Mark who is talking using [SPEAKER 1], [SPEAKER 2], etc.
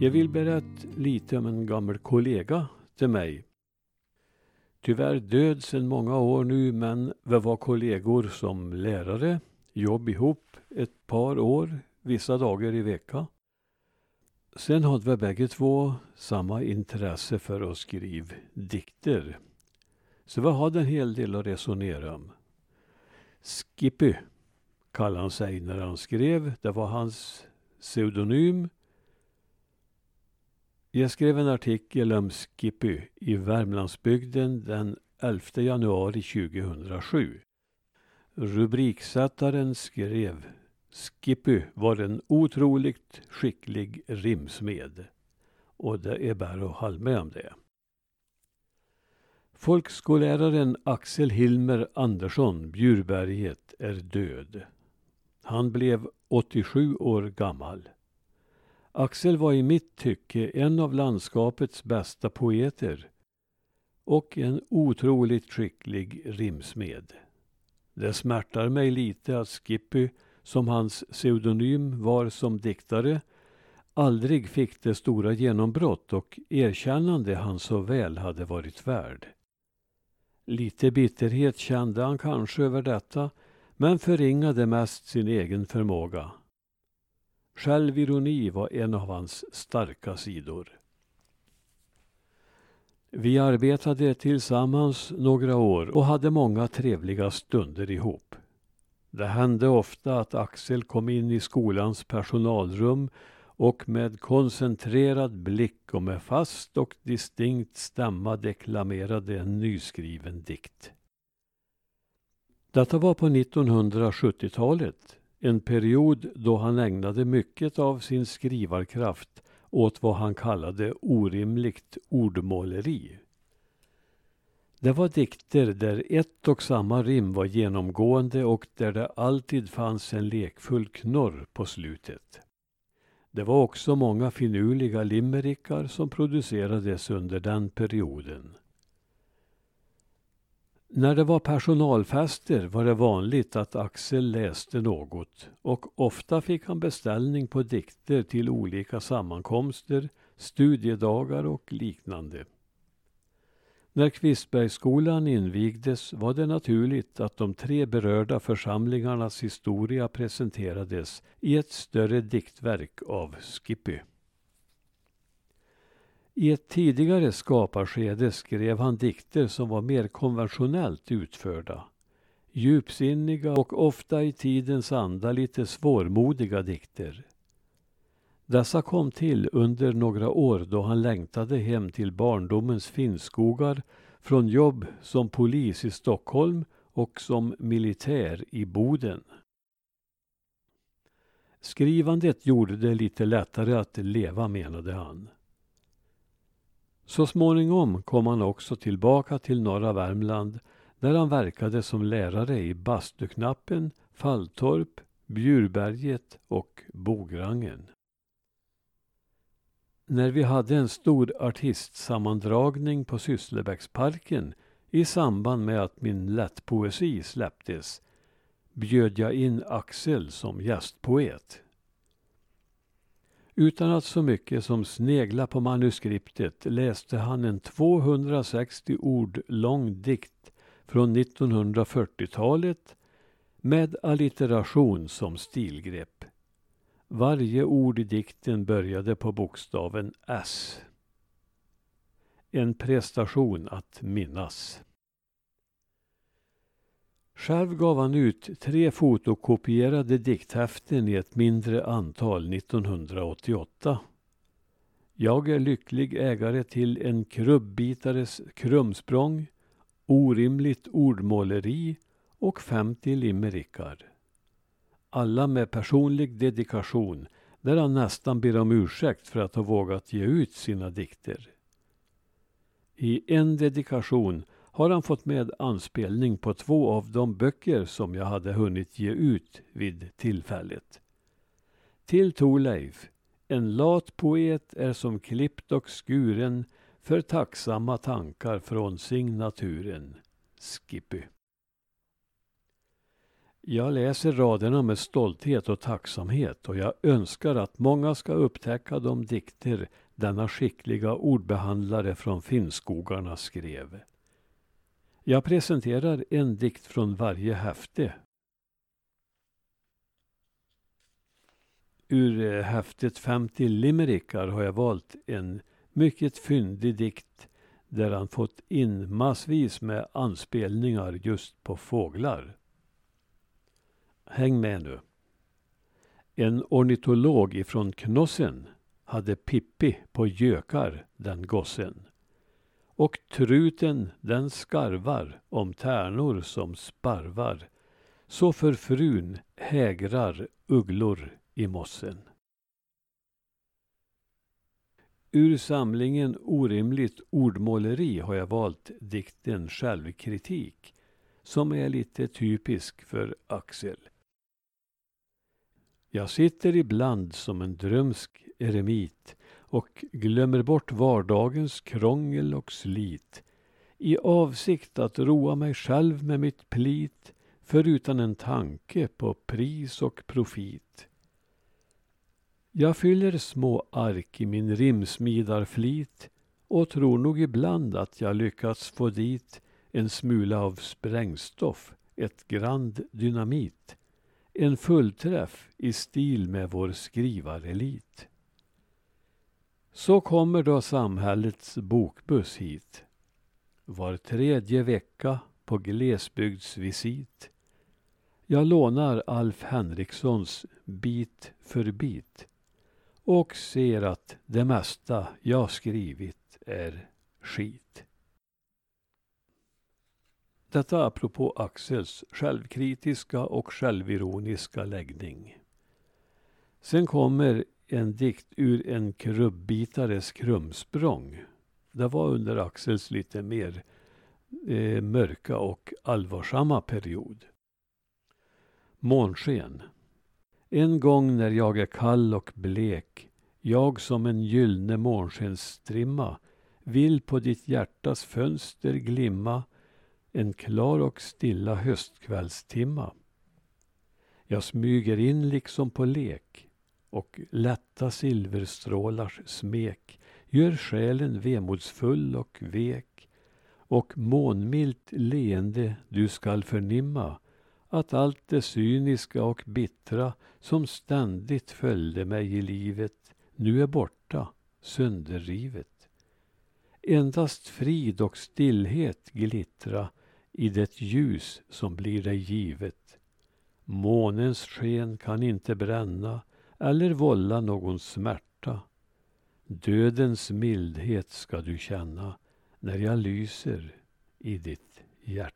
[SPEAKER 1] Jag vill berätta lite om en gammal kollega till mig. Tyvärr död sedan många år nu men vi var kollegor som lärare, jobb ihop ett par år, vissa dagar i veckan. Sen hade vi bägge två samma intresse för att skriva dikter. Så vi hade en hel del att resonera om. Skippy kallade han sig när han skrev. Det var hans pseudonym. Jag skrev en artikel om Skippy i Värmlandsbygden den 11 januari 2007. Rubriksättaren skrev Skippy var en otroligt skicklig rimsmed. Och det är bara att hålla med om det. Folkskolläraren Axel Hilmer Andersson, Bjurberget, är död. Han blev 87 år gammal. Axel var i mitt tycke en av landskapets bästa poeter och en otroligt skicklig rimsmed. Det smärtar mig lite att Skippy, som hans pseudonym var som diktare, aldrig fick det stora genombrott och erkännande han så väl hade varit värd. Lite bitterhet kände han kanske över detta, men förringade mest sin egen förmåga. Självironi var en av hans starka sidor. Vi arbetade tillsammans några år och hade många trevliga stunder ihop. Det hände ofta att Axel kom in i skolans personalrum och med koncentrerad blick och med fast och distinkt stämma deklamerade en nyskriven dikt. Detta var på 1970-talet, en period då han ägnade mycket av sin skrivarkraft åt vad han kallade orimligt ordmåleri. Det var dikter där ett och samma rim var genomgående och där det alltid fanns en lekfull knorr på slutet. Det var också många finurliga limerickar som producerades under den perioden. När det var personalfester var det vanligt att Axel läste något och ofta fick han beställning på dikter till olika sammankomster, studiedagar och liknande. När Kvistbergsskolan invigdes var det naturligt att de tre berörda församlingarnas historia presenterades i ett större diktverk av Skippy. I ett tidigare skaparskede skrev han dikter som var mer konventionellt utförda. Djupsinniga och ofta i tidens anda lite svårmodiga dikter. Dessa kom till under några år då han längtade hem till barndomens Finnskogar från jobb som polis i Stockholm och som militär i Boden. Skrivandet gjorde det lite lättare att leva menade han. Så småningom kom han också tillbaka till norra Värmland där han verkade som lärare i Bastuknappen, Falltorp, Bjurberget och Bograngen. När vi hade en stor artistsammandragning på Sysslebäcksparken i samband med att min lättpoesi släpptes bjöd jag in Axel som gästpoet. Utan att så mycket som snegla på manuskriptet läste han en 260 ord lång dikt från 1940-talet med allitteration som stilgrepp. Varje ord i dikten började på bokstaven S. En prestation att minnas. Själv gav han ut tre fotokopierade dikthäften i ett mindre antal 1988. Jag är lycklig ägare till en krubbitares krumsprång, orimligt ordmåleri och 50 limerickar. Alla med personlig dedikation där han nästan ber om ursäkt för att ha vågat ge ut sina dikter. I en dedikation har han fått med anspelning på två av de böcker som jag hade hunnit ge ut vid tillfället. Till Torleif, en lat poet är som klippt och skuren för tacksamma tankar från signaturen. Skippy. Jag läser raderna med stolthet och tacksamhet och jag önskar att många ska upptäcka de dikter denna skickliga ordbehandlare från Finnskogarna skrev. Jag presenterar en dikt från varje häfte. Ur eh, häftet 50 limerickar har jag valt en mycket fyndig dikt där han fått in massvis med anspelningar just på fåglar. Häng med nu. En ornitolog ifrån Knossen hade Pippi på gökar, den gossen. Och truten den skarvar om tärnor som sparvar. Så för frun hägrar ugglor i mossen. Ur samlingen Orimligt ordmåleri har jag valt dikten Självkritik som är lite typisk för Axel. Jag sitter ibland som en drömsk eremit och glömmer bort vardagens krångel och slit i avsikt att roa mig själv med mitt plit förutan en tanke på pris och profit. Jag fyller små ark i min rimsmidarflit och tror nog ibland att jag lyckats få dit en smula av sprängstoff, ett grand dynamit en fullträff i stil med vår skrivarelit. Så kommer då samhällets bokbuss hit. Var tredje vecka på glesbygdsvisit. Jag lånar Alf Henrikssons Bit för bit och ser att det mesta jag skrivit är skit. Detta apropå Axels självkritiska och självironiska läggning. Sen kommer en dikt ur en krubbitares krumsprång. Det var under Axels lite mer eh, mörka och allvarsamma period. Månsken. En gång när jag är kall och blek, jag som en gyllne månskensstrimma, vill på ditt hjärtas fönster glimma en klar och stilla höstkvällstimma. Jag smyger in liksom på lek och lätta silverstrålars smek gör själen vemodsfull och vek och månmilt leende du skall förnimma att allt det cyniska och bittra som ständigt följde mig i livet nu är borta, sönderrivet. Endast frid och stillhet glittra i det ljus som blir dig givet. Månens sken kan inte bränna eller vålla någon smärta. Dödens mildhet ska du känna när jag lyser i ditt hjärta.